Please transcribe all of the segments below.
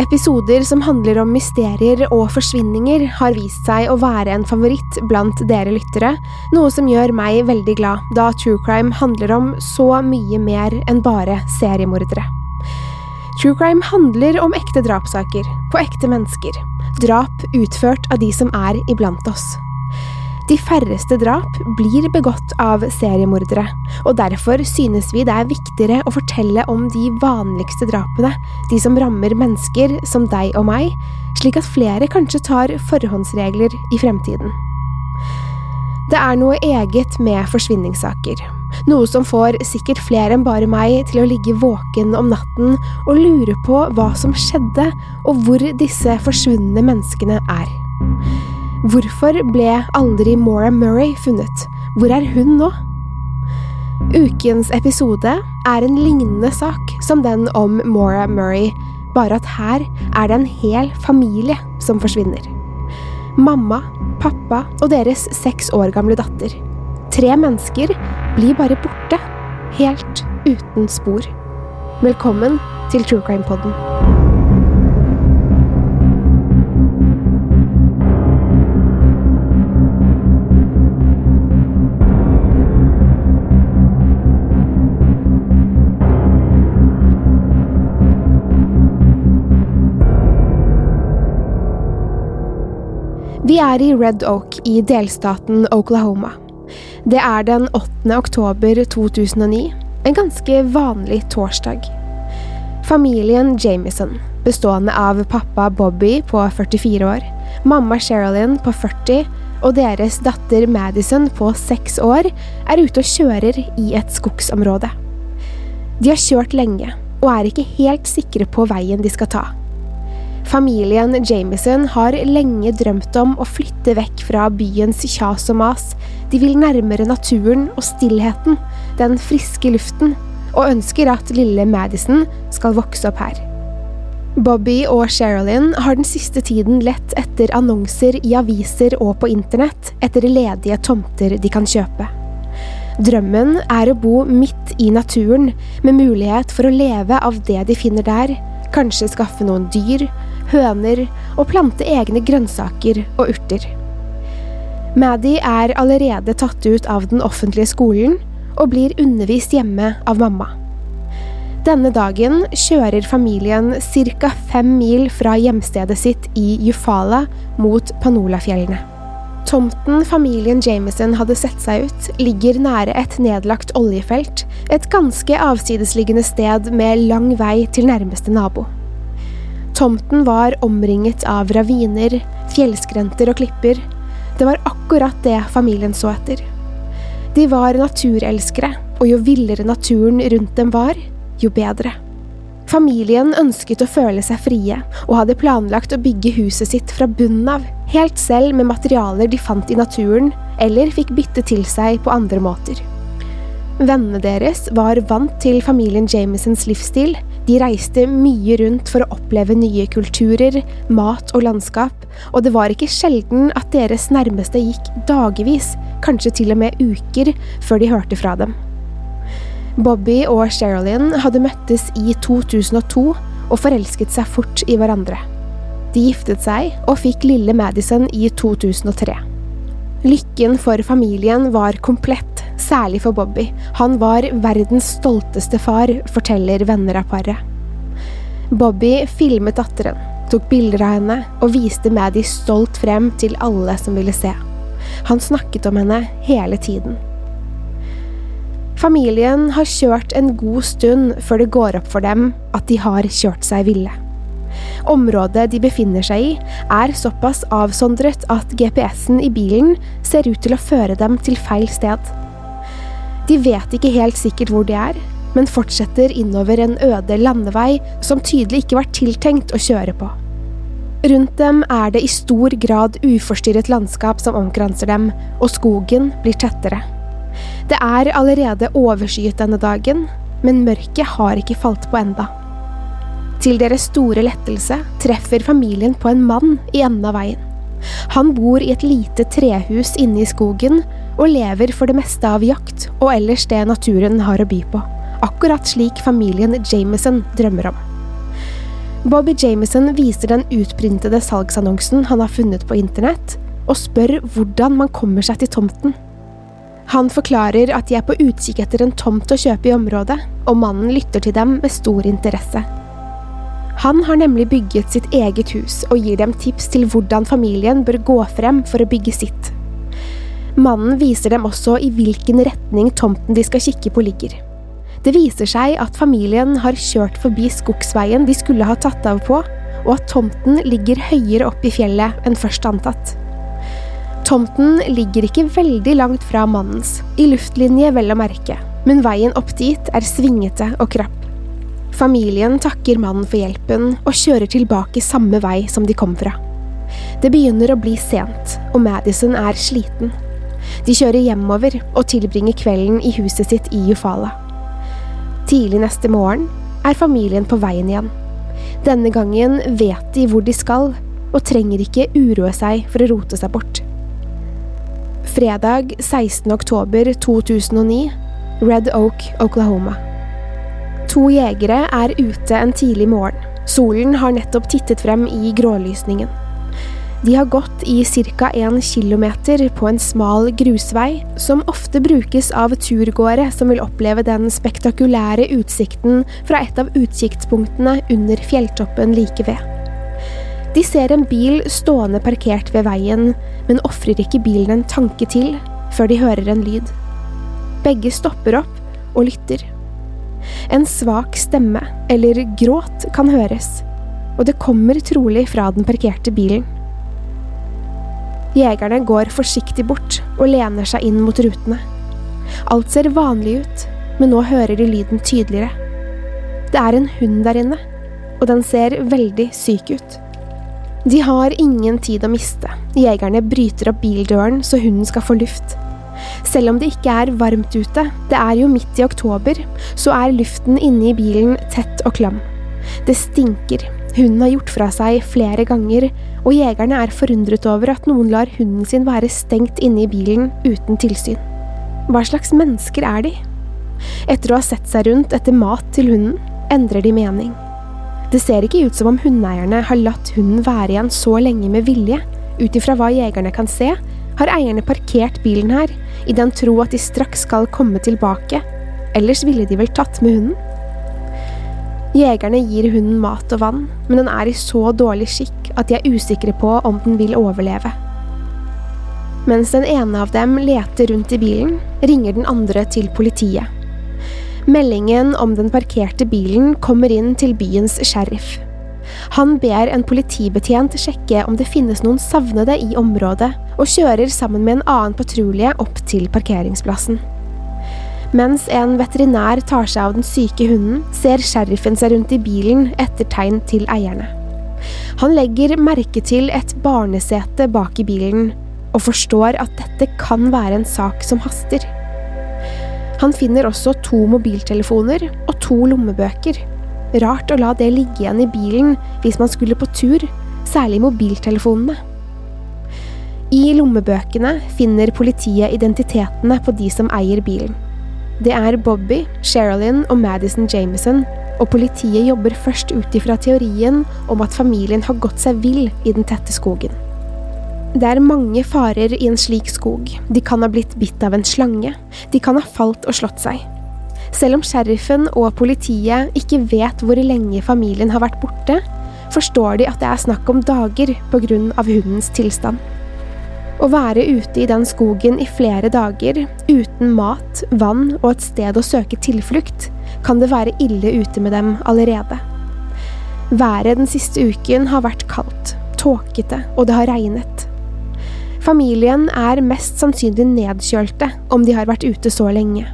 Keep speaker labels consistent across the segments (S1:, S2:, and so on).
S1: Episoder som handler om mysterier og forsvinninger, har vist seg å være en favoritt blant dere lyttere, noe som gjør meg veldig glad, da true crime handler om så mye mer enn bare seriemordere. True crime handler om ekte drapssaker, på ekte mennesker. Drap utført av de som er iblant oss. De færreste drap blir begått av seriemordere, og derfor synes vi det er viktigere å fortelle om de vanligste drapene, de som rammer mennesker som deg og meg, slik at flere kanskje tar forhåndsregler i fremtiden. Det er noe eget med forsvinningssaker, noe som får sikkert flere enn bare meg til å ligge våken om natten og lure på hva som skjedde, og hvor disse forsvunne menneskene er. Hvorfor ble aldri Maura Murray funnet? Hvor er hun nå? Ukens episode er en lignende sak som den om Maura Murray, bare at her er det en hel familie som forsvinner. Mamma, pappa og deres seks år gamle datter. Tre mennesker blir bare borte, helt uten spor. Velkommen til True Crime Podden. Vi er i Red Oak i delstaten Oklahoma. Det er den 8. oktober 2009, en ganske vanlig torsdag. Familien Jamison, bestående av pappa Bobby på 44 år, mamma Sherilyn på 40 og deres datter Madison på 6 år, er ute og kjører i et skogsområde. De har kjørt lenge og er ikke helt sikre på veien de skal ta. Familien Jamison har lenge drømt om å flytte vekk fra byens kjas og mas. De vil nærmere naturen og stillheten, den friske luften, og ønsker at lille Madison skal vokse opp her. Bobby og Sherilyn har den siste tiden lett etter annonser i aviser og på internett etter ledige tomter de kan kjøpe. Drømmen er å bo midt i naturen, med mulighet for å leve av det de finner der, kanskje skaffe noen dyr, høner og plante egne grønnsaker og urter. Maddy er allerede tatt ut av den offentlige skolen og blir undervist hjemme av mamma. Denne dagen kjører familien ca. fem mil fra hjemstedet sitt i Jufala mot Panolafjellene. Tomten familien Jameson hadde sett seg ut, ligger nære et nedlagt oljefelt, et ganske avsidesliggende sted med lang vei til nærmeste nabo. Tomten var omringet av raviner, fjellskrenter og klipper. Det var akkurat det familien så etter. De var naturelskere, og jo villere naturen rundt dem var, jo bedre. Familien ønsket å føle seg frie, og hadde planlagt å bygge huset sitt fra bunnen av, helt selv med materialer de fant i naturen, eller fikk bytte til seg på andre måter. Vennene deres var vant til familien Jamisons livsstil, De reiste mye rundt for å oppleve nye kulturer, mat og landskap, og det var ikke sjelden at deres nærmeste gikk dagevis, kanskje til og med uker, før de hørte fra dem. Bobby og Sherilyn hadde møttes i 2002 og forelsket seg fort i hverandre. De giftet seg og fikk lille Madison i 2003. Lykken for familien var komplett, særlig for Bobby. Han var verdens stolteste far, forteller venner av paret. Bobby filmet datteren, tok bilder av henne og viste Maddie stolt frem til alle som ville se. Han snakket om henne hele tiden. Familien har kjørt en god stund før det går opp for dem at de har kjørt seg ville. Området de befinner seg i, er såpass avsondret at GPS-en i bilen ser ut til å føre dem til feil sted. De vet ikke helt sikkert hvor de er, men fortsetter innover en øde landevei som tydelig ikke var tiltenkt å kjøre på. Rundt dem er det i stor grad uforstyrret landskap som omkranser dem, og skogen blir tettere. Det er allerede overskyet denne dagen, men mørket har ikke falt på enda. Til deres store lettelse treffer familien på en mann i enden av veien. Han bor i et lite trehus inne i skogen og lever for det meste av jakt og ellers det naturen har å by på, akkurat slik familien Jameson drømmer om. Bobby Jameson viser den utprintede salgsannonsen han har funnet på internett, og spør hvordan man kommer seg til tomten. Han forklarer at de er på utkikk etter en tomt å kjøpe i området, og mannen lytter til dem med stor interesse. Han har nemlig bygget sitt eget hus og gir dem tips til hvordan familien bør gå frem for å bygge sitt. Mannen viser dem også i hvilken retning tomten de skal kikke på ligger. Det viser seg at familien har kjørt forbi skogsveien de skulle ha tatt av på, og at tomten ligger høyere opp i fjellet enn først antatt. Tomten ligger ikke veldig langt fra mannens, i luftlinje vel å merke, men veien opp dit er svingete og krapp. Familien takker mannen for hjelpen og kjører tilbake samme vei som de kom fra. Det begynner å bli sent, og Madison er sliten. De kjører hjemover og tilbringer kvelden i huset sitt i Ufala. Tidlig neste morgen er familien på veien igjen. Denne gangen vet de hvor de skal, og trenger ikke uroe seg for å rote seg bort. Fredag 16. oktober 2009, Red Oak, Oklahoma. To jegere er ute en tidlig morgen. Solen har nettopp tittet frem i grålysningen. De har gått i ca. 1 km på en smal grusvei, som ofte brukes av turgåere som vil oppleve den spektakulære utsikten fra et av utkiktspunktene under fjelltoppen like ved. De ser en bil stående parkert ved veien, men ofrer ikke bilen en tanke til før de hører en lyd. Begge stopper opp og lytter. En svak stemme, eller gråt, kan høres, og det kommer trolig fra den parkerte bilen. Jegerne går forsiktig bort og lener seg inn mot rutene. Alt ser vanlig ut, men nå hører de lyden tydeligere. Det er en hund der inne, og den ser veldig syk ut. De har ingen tid å miste. Jegerne bryter opp bildøren så hunden skal få luft. Selv om det ikke er varmt ute, det er jo midt i oktober, så er luften inne i bilen tett og klam. Det stinker, hunden har gjort fra seg flere ganger, og jegerne er forundret over at noen lar hunden sin være stengt inne i bilen uten tilsyn. Hva slags mennesker er de? Etter å ha sett seg rundt etter mat til hunden, endrer de mening. Det ser ikke ut som om hundeeierne har latt hunden være igjen så lenge med vilje. Ut ifra hva jegerne kan se, har eierne parkert bilen her, i den tro at de straks skal komme tilbake, ellers ville de vel tatt med hunden? Jegerne gir hunden mat og vann, men den er i så dårlig skikk at de er usikre på om den vil overleve. Mens den ene av dem leter rundt i bilen, ringer den andre til politiet. Meldingen om den parkerte bilen kommer inn til byens sheriff. Han ber en politibetjent sjekke om det finnes noen savnede i området, og kjører sammen med en annen patrulje opp til parkeringsplassen. Mens en veterinær tar seg av den syke hunden, ser sheriffen seg rundt i bilen etter tegn til eierne. Han legger merke til et barnesete bak i bilen, og forstår at dette kan være en sak som haster. Han finner også to mobiltelefoner og to lommebøker. Rart å la det ligge igjen i bilen hvis man skulle på tur, særlig mobiltelefonene. I lommebøkene finner politiet identitetene på de som eier bilen. Det er Bobby, Sherilyn og Madison Jameson, og politiet jobber først ut ifra teorien om at familien har gått seg vill i den tette skogen. Det er mange farer i en slik skog. De kan ha blitt bitt av en slange. De kan ha falt og slått seg. Selv om sheriffen og politiet ikke vet hvor lenge familien har vært borte, forstår de at det er snakk om dager pga. hundens tilstand. Å være ute i den skogen i flere dager, uten mat, vann og et sted å søke tilflukt, kan det være ille ute med dem allerede. Været den siste uken har vært kaldt, tåkete, og det har regnet. Familien er mest sannsynlig nedkjølte om de har vært ute så lenge.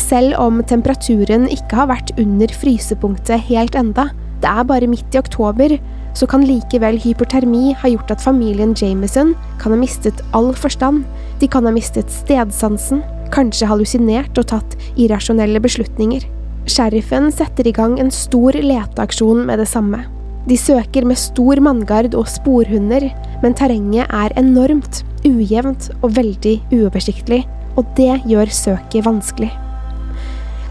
S1: Selv om temperaturen ikke har vært under frysepunktet helt enda, det er bare midt i oktober, så kan likevel hypertermi ha gjort at familien Jameson kan ha mistet all forstand, de kan ha mistet stedsansen, kanskje hallusinert og tatt irrasjonelle beslutninger. Sheriffen setter i gang en stor leteaksjon med det samme. De søker med stor manngard og sporhunder, men terrenget er enormt, ujevnt og veldig uoversiktlig, og det gjør søket vanskelig.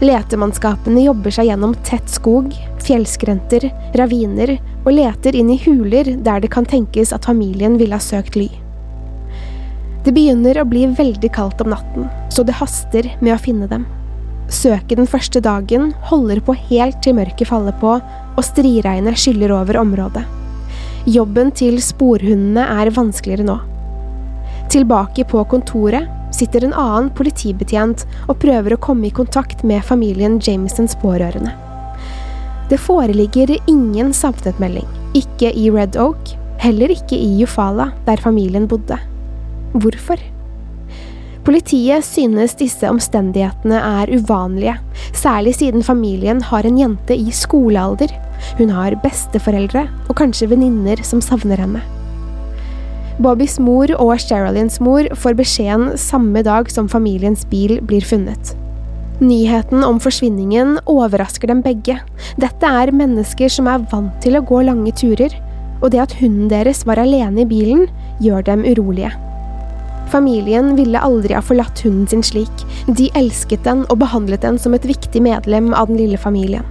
S1: Letemannskapene jobber seg gjennom tett skog, fjellskrenter, raviner og leter inn i huler der det kan tenkes at familien ville ha søkt ly. Det begynner å bli veldig kaldt om natten, så det haster med å finne dem. Søket den første dagen holder på helt til mørket faller på og striregnet skyller over området. Jobben til sporhundene er vanskeligere nå. Tilbake på kontoret sitter en annen politibetjent og prøver å komme i kontakt med familien Jamesons pårørende. Det foreligger ingen savnetmelding, ikke i Red Oak, heller ikke i Jufala, der familien bodde. Hvorfor? Politiet synes disse omstendighetene er uvanlige, særlig siden familien har en jente i skolealder. Hun har besteforeldre og kanskje venninner som savner henne. Bobbys mor og Sherilyn's mor får beskjeden samme dag som familiens bil blir funnet. Nyheten om forsvinningen overrasker dem begge. Dette er mennesker som er vant til å gå lange turer, og det at hunden deres var alene i bilen, gjør dem urolige. Familien ville aldri ha forlatt hunden sin slik. De elsket den og behandlet den som et viktig medlem av den lille familien.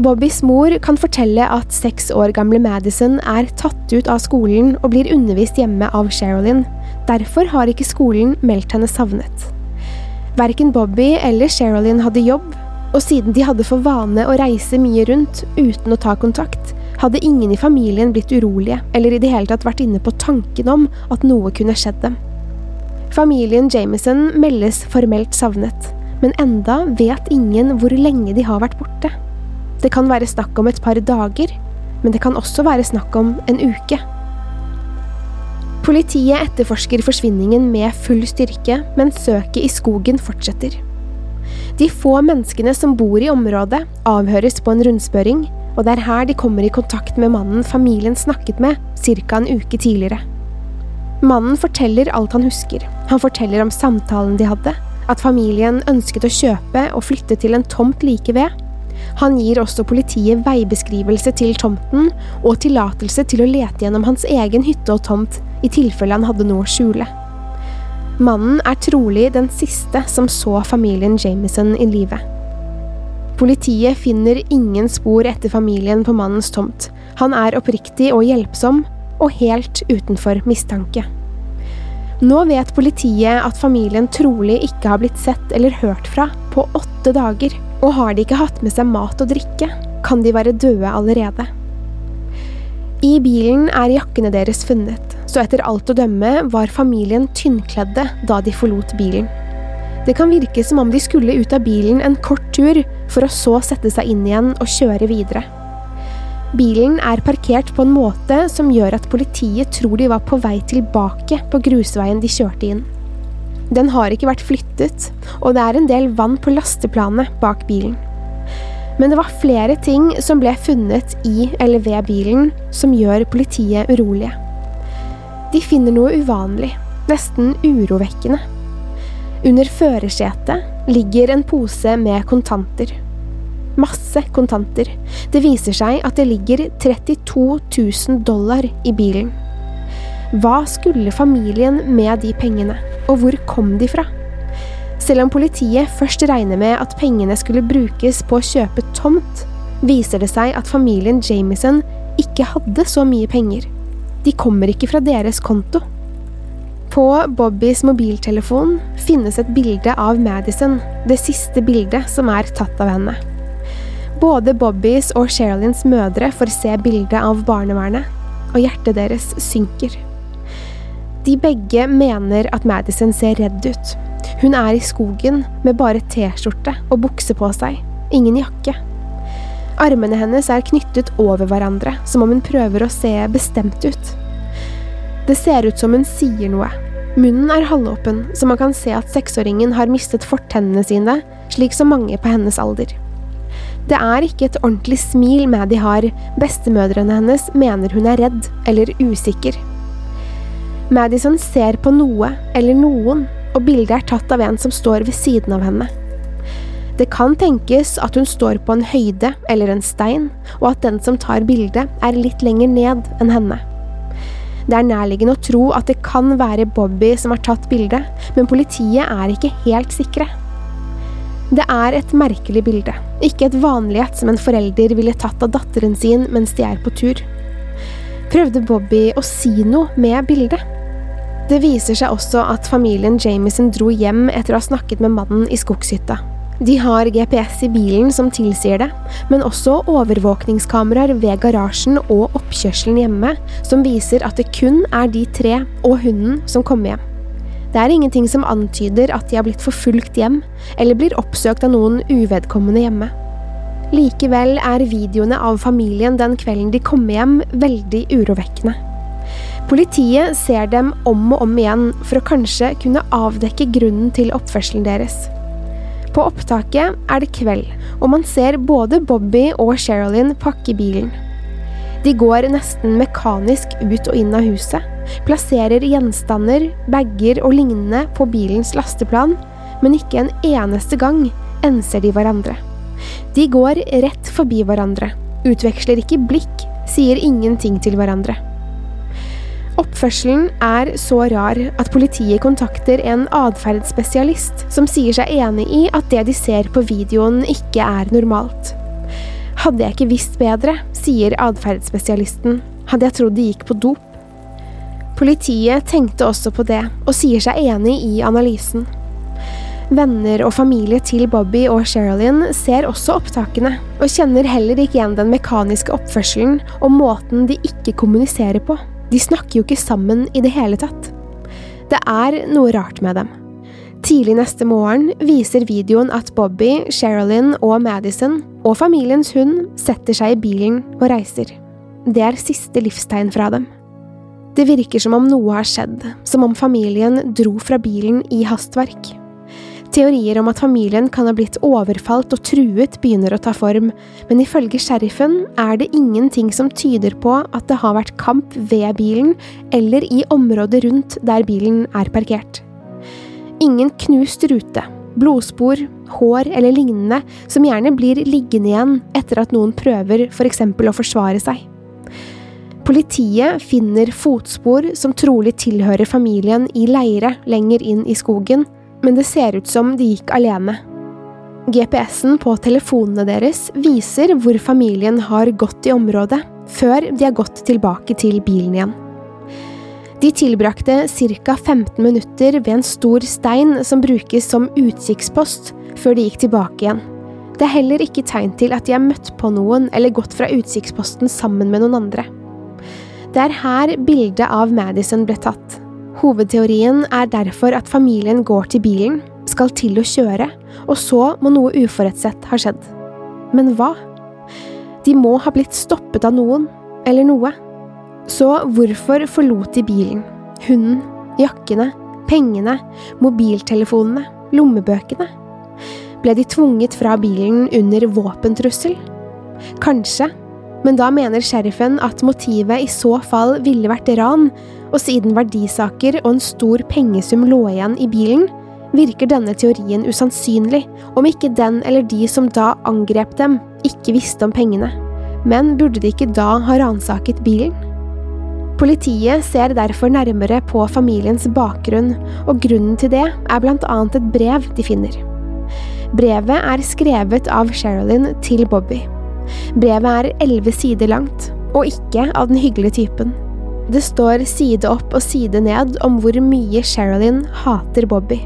S1: Bobbys mor kan fortelle at seks år gamle Madison er tatt ut av skolen og blir undervist hjemme av Sherilyn. Derfor har ikke skolen meldt henne savnet. Verken Bobby eller Sherilyn hadde jobb, og siden de hadde for vane å reise mye rundt uten å ta kontakt, hadde ingen i familien blitt urolige eller i det hele tatt vært inne på tanken om at noe kunne skjedd dem. Familien Jameson meldes formelt savnet, men enda vet ingen hvor lenge de har vært borte. Det kan være snakk om et par dager, men det kan også være snakk om en uke. Politiet etterforsker forsvinningen med full styrke, mens søket i skogen fortsetter. De få menneskene som bor i området, avhøres på en rundspørring, og det er her de kommer i kontakt med mannen familien snakket med ca. en uke tidligere. Mannen forteller alt han husker. Han forteller om samtalen de hadde, at familien ønsket å kjøpe og flytte til en tomt like ved. Han gir også politiet veibeskrivelse til tomten og tillatelse til å lete gjennom hans egen hytte og tomt i tilfelle han hadde noe å skjule. Mannen er trolig den siste som så familien Jameson i live. Politiet finner ingen spor etter familien på mannens tomt. Han er oppriktig og hjelpsom, og helt utenfor mistanke. Nå vet politiet at familien trolig ikke har blitt sett eller hørt fra på åtte dager, og har de ikke hatt med seg mat og drikke, kan de være døde allerede. I bilen er jakkene deres funnet, så etter alt å dømme var familien tynnkledde da de forlot bilen. Det kan virke som om de skulle ut av bilen en kort tur, for å så sette seg inn igjen og kjøre videre. Bilen er parkert på en måte som gjør at politiet tror de var på vei tilbake på grusveien de kjørte inn. Den har ikke vært flyttet, og det er en del vann på lasteplanet bak bilen. Men det var flere ting som ble funnet i eller ved bilen som gjør politiet urolige. De finner noe uvanlig, nesten urovekkende. Under førersetet ligger en pose med kontanter. Masse kontanter. Det viser seg at det ligger 32 000 dollar i bilen. Hva skulle familien med de pengene, og hvor kom de fra? Selv om politiet først regner med at pengene skulle brukes på å kjøpe tomt, viser det seg at familien Jamison ikke hadde så mye penger. De kommer ikke fra deres konto. På Bobbys mobiltelefon finnes et bilde av Madison, det siste bildet som er tatt av henne. Både Bobbys og Sherilyn's mødre får se bildet av barnevernet, og hjertet deres synker. De begge mener at Madison ser redd ut. Hun er i skogen med bare T-skjorte og bukse på seg, ingen jakke. Armene hennes er knyttet over hverandre, som om hun prøver å se bestemt ut. Det ser ut som hun sier noe. Munnen er halvåpen, så man kan se at seksåringen har mistet fortennene sine, slik som mange på hennes alder. Det er ikke et ordentlig smil Maddy har, bestemødrene hennes mener hun er redd eller usikker. Madison ser på noe eller noen, og bildet er tatt av en som står ved siden av henne. Det kan tenkes at hun står på en høyde eller en stein, og at den som tar bildet, er litt lenger ned enn henne. Det er nærliggende å tro at det kan være Bobby som har tatt bildet, men politiet er ikke helt sikre. Det er et merkelig bilde, ikke et vanlig et som en forelder ville tatt av datteren sin mens de er på tur. Prøvde Bobby å si noe med bildet? Det viser seg også at familien Jamison dro hjem etter å ha snakket med mannen i skogshytta. De har GPS i bilen som tilsier det, men også overvåkningskameraer ved garasjen og oppkjørselen hjemme som viser at det kun er de tre og hunden som kommer hjem. Det er ingenting som antyder at de har blitt forfulgt hjem, eller blir oppsøkt av noen uvedkommende hjemme. Likevel er videoene av familien den kvelden de kommer hjem, veldig urovekkende. Politiet ser dem om og om igjen for å kanskje kunne avdekke grunnen til oppførselen deres. På opptaket er det kveld, og man ser både Bobby og Sherilyn pakke bilen. De går nesten mekanisk ut og inn av huset, plasserer gjenstander, bager og lignende på bilens lasteplan, men ikke en eneste gang enser de hverandre. De går rett forbi hverandre, utveksler ikke blikk, sier ingenting til hverandre. Oppførselen er så rar at politiet kontakter en atferdsspesialist som sier seg enig i at det de ser på videoen ikke er normalt. Hadde jeg ikke visst bedre, sier atferdsspesialisten, hadde jeg trodd de gikk på dop. Politiet tenkte også på det, og sier seg enig i analysen. Venner og familie til Bobby og Sherilyn ser også opptakene, og kjenner heller ikke igjen den mekaniske oppførselen og måten de ikke kommuniserer på. De snakker jo ikke sammen i det hele tatt. Det er noe rart med dem. Tidlig neste morgen viser videoen at Bobby, Sherilyn og Madison og familiens hund setter seg i bilen og reiser. Det er siste livstegn fra dem. Det virker som om noe har skjedd, som om familien dro fra bilen i hastverk. Teorier om at familien kan ha blitt overfalt og truet begynner å ta form, men ifølge sheriffen er det ingenting som tyder på at det har vært kamp ved bilen eller i området rundt der bilen er parkert. Ingen knust rute, blodspor, hår eller lignende som gjerne blir liggende igjen etter at noen prøver for eksempel å forsvare seg. Politiet finner fotspor som trolig tilhører familien i leire lenger inn i skogen, men det ser ut som de gikk alene. GPS-en på telefonene deres viser hvor familien har gått i området, før de har gått tilbake til bilen igjen. De tilbrakte ca. 15 minutter ved en stor stein som brukes som utkikkspost, før de gikk tilbake igjen. Det er heller ikke tegn til at de har møtt på noen eller gått fra utkikksposten sammen med noen andre. Det er her bildet av Madison ble tatt. Hovedteorien er derfor at familien går til bilen, skal til å kjøre, og så må noe uforutsett ha skjedd. Men hva? De må ha blitt stoppet av noen, eller noe. Så hvorfor forlot de bilen? Hunden, jakkene, pengene, mobiltelefonene, lommebøkene? Ble de tvunget fra bilen under våpentrussel? Kanskje, men da mener sheriffen at motivet i så fall ville vært ran, og siden verdisaker og en stor pengesum lå igjen i bilen, virker denne teorien usannsynlig, om ikke den eller de som da angrep dem, ikke visste om pengene, men burde de ikke da ha ransaket bilen? Politiet ser derfor nærmere på familiens bakgrunn, og grunnen til det er blant annet et brev de finner. Brevet er skrevet av Sherilyn til Bobby. Brevet er elleve sider langt, og ikke av den hyggelige typen. Det står side opp og side ned om hvor mye Sherilyn hater Bobby,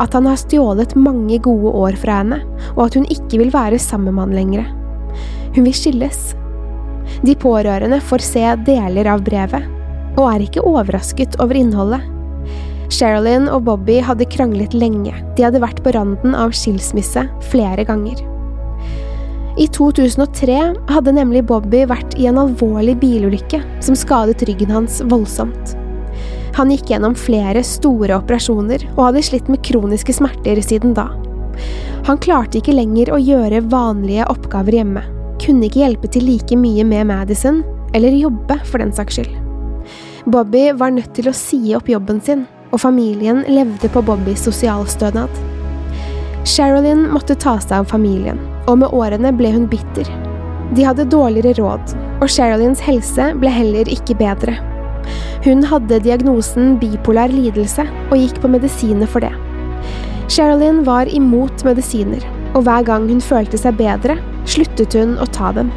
S1: at han har stjålet mange gode år fra henne, og at hun ikke vil være sammen med han lenger. Hun vil skilles. De pårørende får se deler av brevet, og er ikke overrasket over innholdet. Sherilyn og Bobby hadde kranglet lenge, de hadde vært på randen av skilsmisse flere ganger. I 2003 hadde nemlig Bobby vært i en alvorlig bilulykke som skadet ryggen hans voldsomt. Han gikk gjennom flere store operasjoner og hadde slitt med kroniske smerter siden da. Han klarte ikke lenger å gjøre vanlige oppgaver hjemme, kunne ikke hjelpe til like mye med Madison, eller jobbe for den saks skyld. Bobby var nødt til å si opp jobben sin, og familien levde på Bobbys sosialstønad. Sherilyn måtte ta seg av familien, og med årene ble hun bitter. De hadde dårligere råd, og Sherilyns helse ble heller ikke bedre. Hun hadde diagnosen bipolar lidelse og gikk på medisiner for det. Sherilyn var imot medisiner, og hver gang hun følte seg bedre, sluttet hun å ta dem.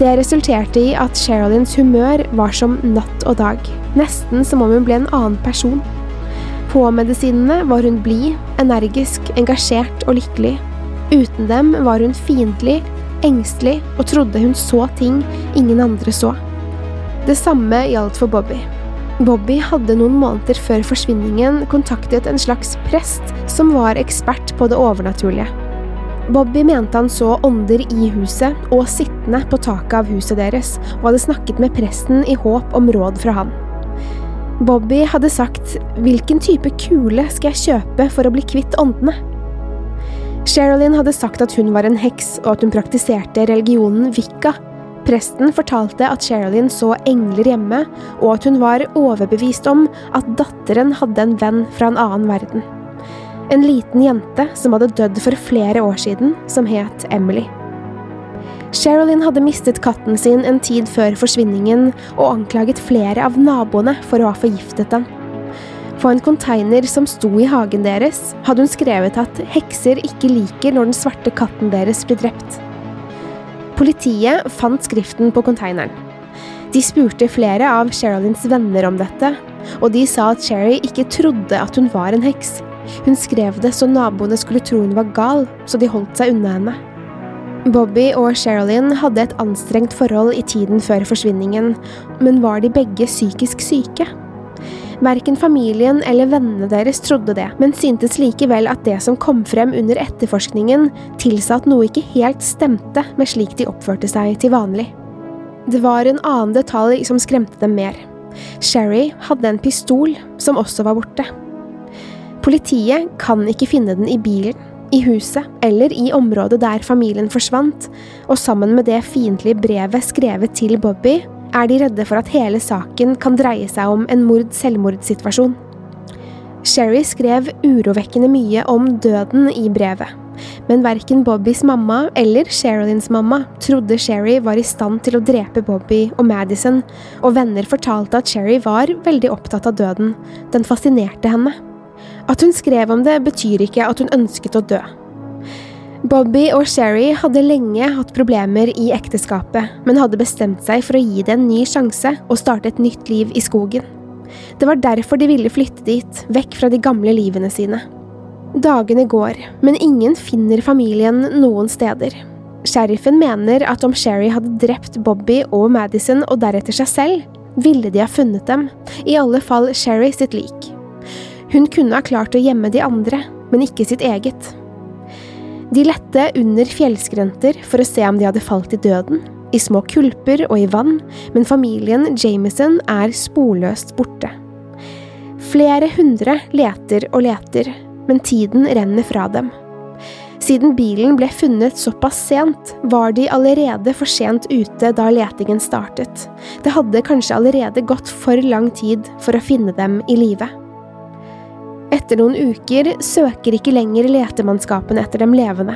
S1: Det resulterte i at Sherilyns humør var som natt og dag, nesten som om hun ble en annen person. På medisinene var hun blid, energisk, engasjert og lykkelig. Uten dem var hun fiendtlig, engstelig og trodde hun så ting ingen andre så. Det samme gjaldt for Bobby. Bobby hadde noen måneder før forsvinningen kontaktet en slags prest som var ekspert på det overnaturlige. Bobby mente han så ånder i huset og sittende på taket av huset deres, og hadde snakket med presten i håp om råd fra han. Bobby hadde sagt hvilken type kule skal jeg kjøpe for å bli kvitt åndene? Sherilyn hadde sagt at hun var en heks og at hun praktiserte religionen Wicca. Presten fortalte at Sherilyn så engler hjemme, og at hun var overbevist om at datteren hadde en venn fra en annen verden. En liten jente som hadde dødd for flere år siden, som het Emily. Sherilyn hadde mistet katten sin en tid før forsvinningen, og anklaget flere av naboene for å ha forgiftet den. På en konteiner som sto i hagen deres, hadde hun skrevet at hekser ikke liker når den svarte katten deres blir drept. Politiet fant skriften på konteineren. De spurte flere av Sherilyns venner om dette, og de sa at Sherry ikke trodde at hun var en heks. Hun skrev det så naboene skulle tro hun var gal, så de holdt seg unna henne. Bobby og Sherilyn hadde et anstrengt forhold i tiden før forsvinningen, men var de begge psykisk syke? Verken familien eller vennene deres trodde det, men syntes likevel at det som kom frem under etterforskningen, tilsa at noe ikke helt stemte med slik de oppførte seg til vanlig. Det var en annen detalj som skremte dem mer. Sherry hadde en pistol som også var borte. Politiet kan ikke finne den i bilen, i huset eller i området der familien forsvant, og sammen med det fiendtlige brevet skrevet til Bobby, er de redde for at hele saken kan dreie seg om en mord-selvmord-situasjon. Sherry skrev urovekkende mye om døden i brevet, men verken Bobbys mamma eller Sherilyns mamma trodde Sherry var i stand til å drepe Bobby og Madison, og venner fortalte at Sherry var veldig opptatt av døden, den fascinerte henne. At hun skrev om det, betyr ikke at hun ønsket å dø. Bobby og Sherry hadde lenge hatt problemer i ekteskapet, men hadde bestemt seg for å gi det en ny sjanse og starte et nytt liv i skogen. Det var derfor de ville flytte dit, vekk fra de gamle livene sine. Dagene går, men ingen finner familien noen steder. Sheriffen mener at om Sherry hadde drept Bobby og Madison og deretter seg selv, ville de ha funnet dem, i alle fall Sherry sitt lik. Hun kunne ha klart å gjemme de andre, men ikke sitt eget. De lette under fjellskrenter for å se om de hadde falt i døden, i små kulper og i vann, men familien Jameson er sporløst borte. Flere hundre leter og leter, men tiden renner fra dem. Siden bilen ble funnet såpass sent, var de allerede for sent ute da letingen startet. Det hadde kanskje allerede gått for lang tid for å finne dem i live. Etter noen uker søker ikke lenger letemannskapene etter dem levende.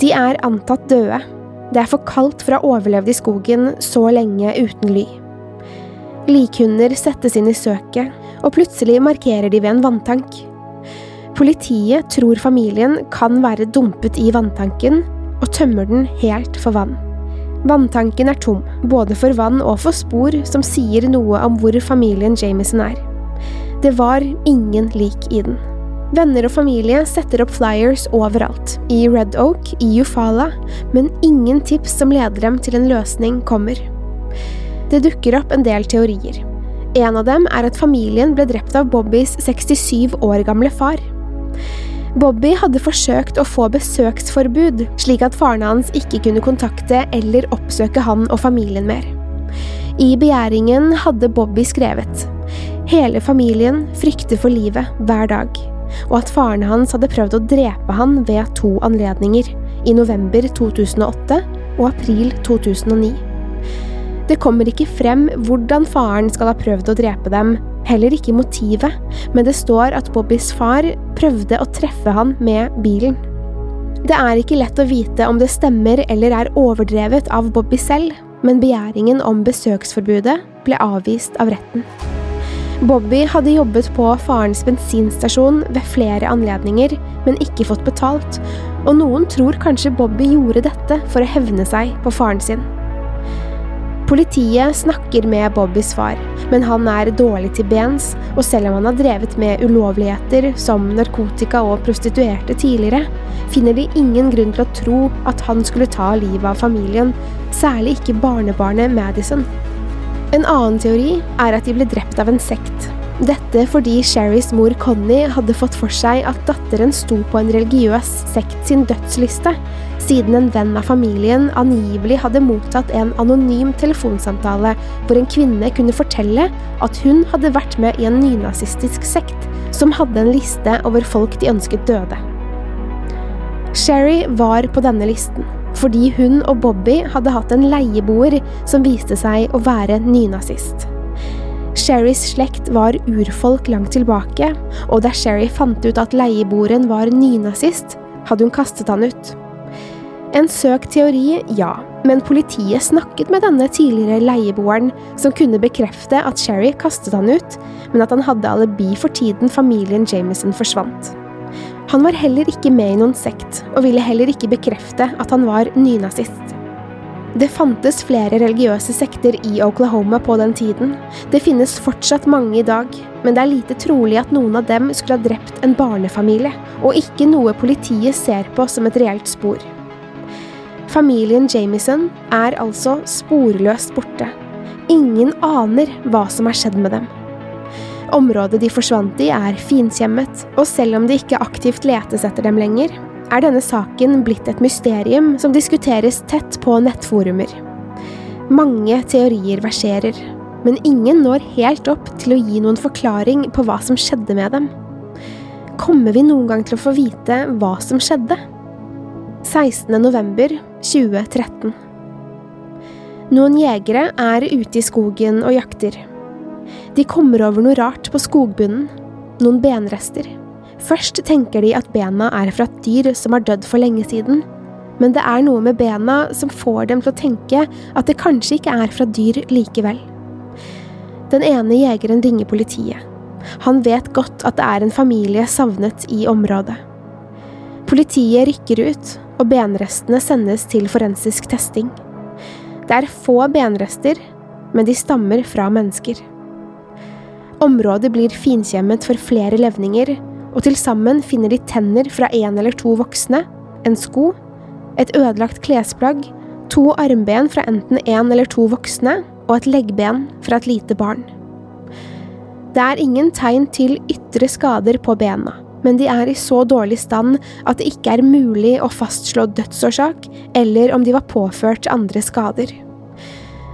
S1: De er antatt døde, Det er for kaldt for å ha overlevd i skogen så lenge uten ly. Likhunder settes inn i søket, og plutselig markerer de ved en vanntank. Politiet tror familien kan være dumpet i vanntanken, og tømmer den helt for vann. Vanntanken er tom, både for vann og for spor som sier noe om hvor familien Jamison er. Det var ingen lik i den. Venner og familie setter opp flyers overalt, i Red Oak, i Ufala, men ingen tips som leder dem til en løsning kommer. Det dukker opp en del teorier. En av dem er at familien ble drept av Bobbys 67 år gamle far. Bobby hadde forsøkt å få besøksforbud, slik at faren hans ikke kunne kontakte eller oppsøke han og familien mer. I begjæringen hadde Bobby skrevet Hele familien frykter for livet hver dag, og at faren hans hadde prøvd å drepe han ved to anledninger, i november 2008 og april 2009. Det kommer ikke frem hvordan faren skal ha prøvd å drepe dem, heller ikke motivet, men det står at Bobbys far prøvde å treffe han med bilen. Det er ikke lett å vite om det stemmer eller er overdrevet av Bobby selv, men begjæringen om besøksforbudet ble avvist av retten. Bobby hadde jobbet på farens bensinstasjon ved flere anledninger, men ikke fått betalt, og noen tror kanskje Bobby gjorde dette for å hevne seg på faren sin. Politiet snakker med Bobbys far, men han er dårlig til bens, og selv om han har drevet med ulovligheter som narkotika og prostituerte tidligere, finner de ingen grunn til å tro at han skulle ta livet av familien, særlig ikke barnebarnet Madison. En annen teori er at de ble drept av en sekt. Dette fordi Sherrys mor Connie hadde fått for seg at datteren sto på en religiøs sekt sin dødsliste, siden en venn av familien angivelig hadde mottatt en anonym telefonsamtale hvor en kvinne kunne fortelle at hun hadde vært med i en nynazistisk sekt som hadde en liste over folk de ønsket døde. Sherry var på denne listen fordi hun og Bobby hadde hatt en leieboer som viste seg å være nynazist. Sherrys slekt var urfolk langt tilbake, og da Sherry fant ut at leieboeren var nynazist, hadde hun kastet han ut. En søkt teori, ja, men politiet snakket med denne tidligere leieboeren, som kunne bekrefte at Sherry kastet han ut, men at han hadde alibi for tiden familien Jameson forsvant. Han var heller ikke med i noen sekt, og ville heller ikke bekrefte at han var nynazist. Det fantes flere religiøse sekter i Oklahoma på den tiden. Det finnes fortsatt mange i dag, men det er lite trolig at noen av dem skulle ha drept en barnefamilie, og ikke noe politiet ser på som et reelt spor. Familien Jamison er altså sporløst borte. Ingen aner hva som har skjedd med dem. Området de forsvant i er finkjemmet, og selv om det ikke aktivt letes etter dem lenger, er denne saken blitt et mysterium som diskuteres tett på nettforumer. Mange teorier verserer, men ingen når helt opp til å gi noen forklaring på hva som skjedde med dem. Kommer vi noen gang til å få vite hva som skjedde? 16.11.2013. Noen jegere er ute i skogen og jakter. De kommer over noe rart på skogbunnen, noen benrester. Først tenker de at bena er fra et dyr som har dødd for lenge siden, men det er noe med bena som får dem til å tenke at det kanskje ikke er fra dyr likevel. Den ene jegeren ringer politiet. Han vet godt at det er en familie savnet i området. Politiet rykker ut, og benrestene sendes til forensisk testing. Det er få benrester, men de stammer fra mennesker. Området blir finkjemmet for flere levninger, og til sammen finner de tenner fra én eller to voksne, en sko, et ødelagt klesplagg, to armben fra enten én eller to voksne og et leggben fra et lite barn. Det er ingen tegn til ytre skader på bena men de er i så dårlig stand at det ikke er mulig å fastslå dødsårsak eller om de var påført andre skader.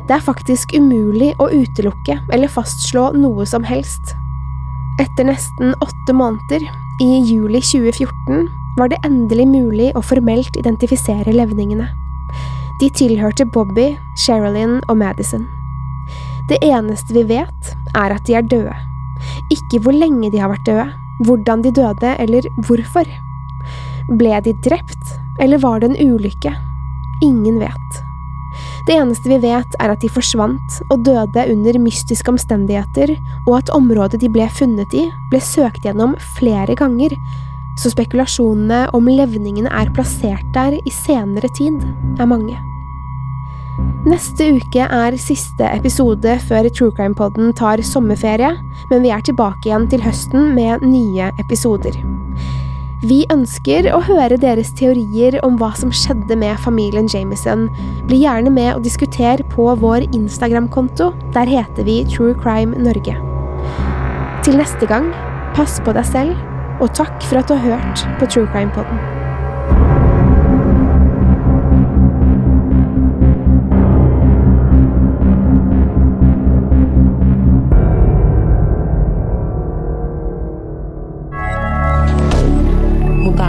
S1: Det er faktisk umulig å utelukke eller fastslå noe som helst. Etter nesten åtte måneder, i juli 2014, var det endelig mulig å formelt identifisere levningene. De tilhørte Bobby, Sherilyn og Madison. Det eneste vi vet, er at de er døde. Ikke hvor lenge de har vært døde, hvordan de døde, eller hvorfor. Ble de drept, eller var det en ulykke? Ingen vet. Det eneste vi vet, er at de forsvant og døde under mystiske omstendigheter, og at området de ble funnet i, ble søkt gjennom flere ganger, så spekulasjonene om levningene er plassert der i senere tid, er mange. Neste uke er siste episode før True Crime-podden tar sommerferie, men vi er tilbake igjen til høsten med nye episoder. Vi ønsker å høre deres teorier om hva som skjedde med familien Jameson. Bli gjerne med og diskuter på vår Instagram-konto. Der heter vi True Crime Norge. Til neste gang, pass på deg selv, og takk for at du har hørt på True Crime-podden.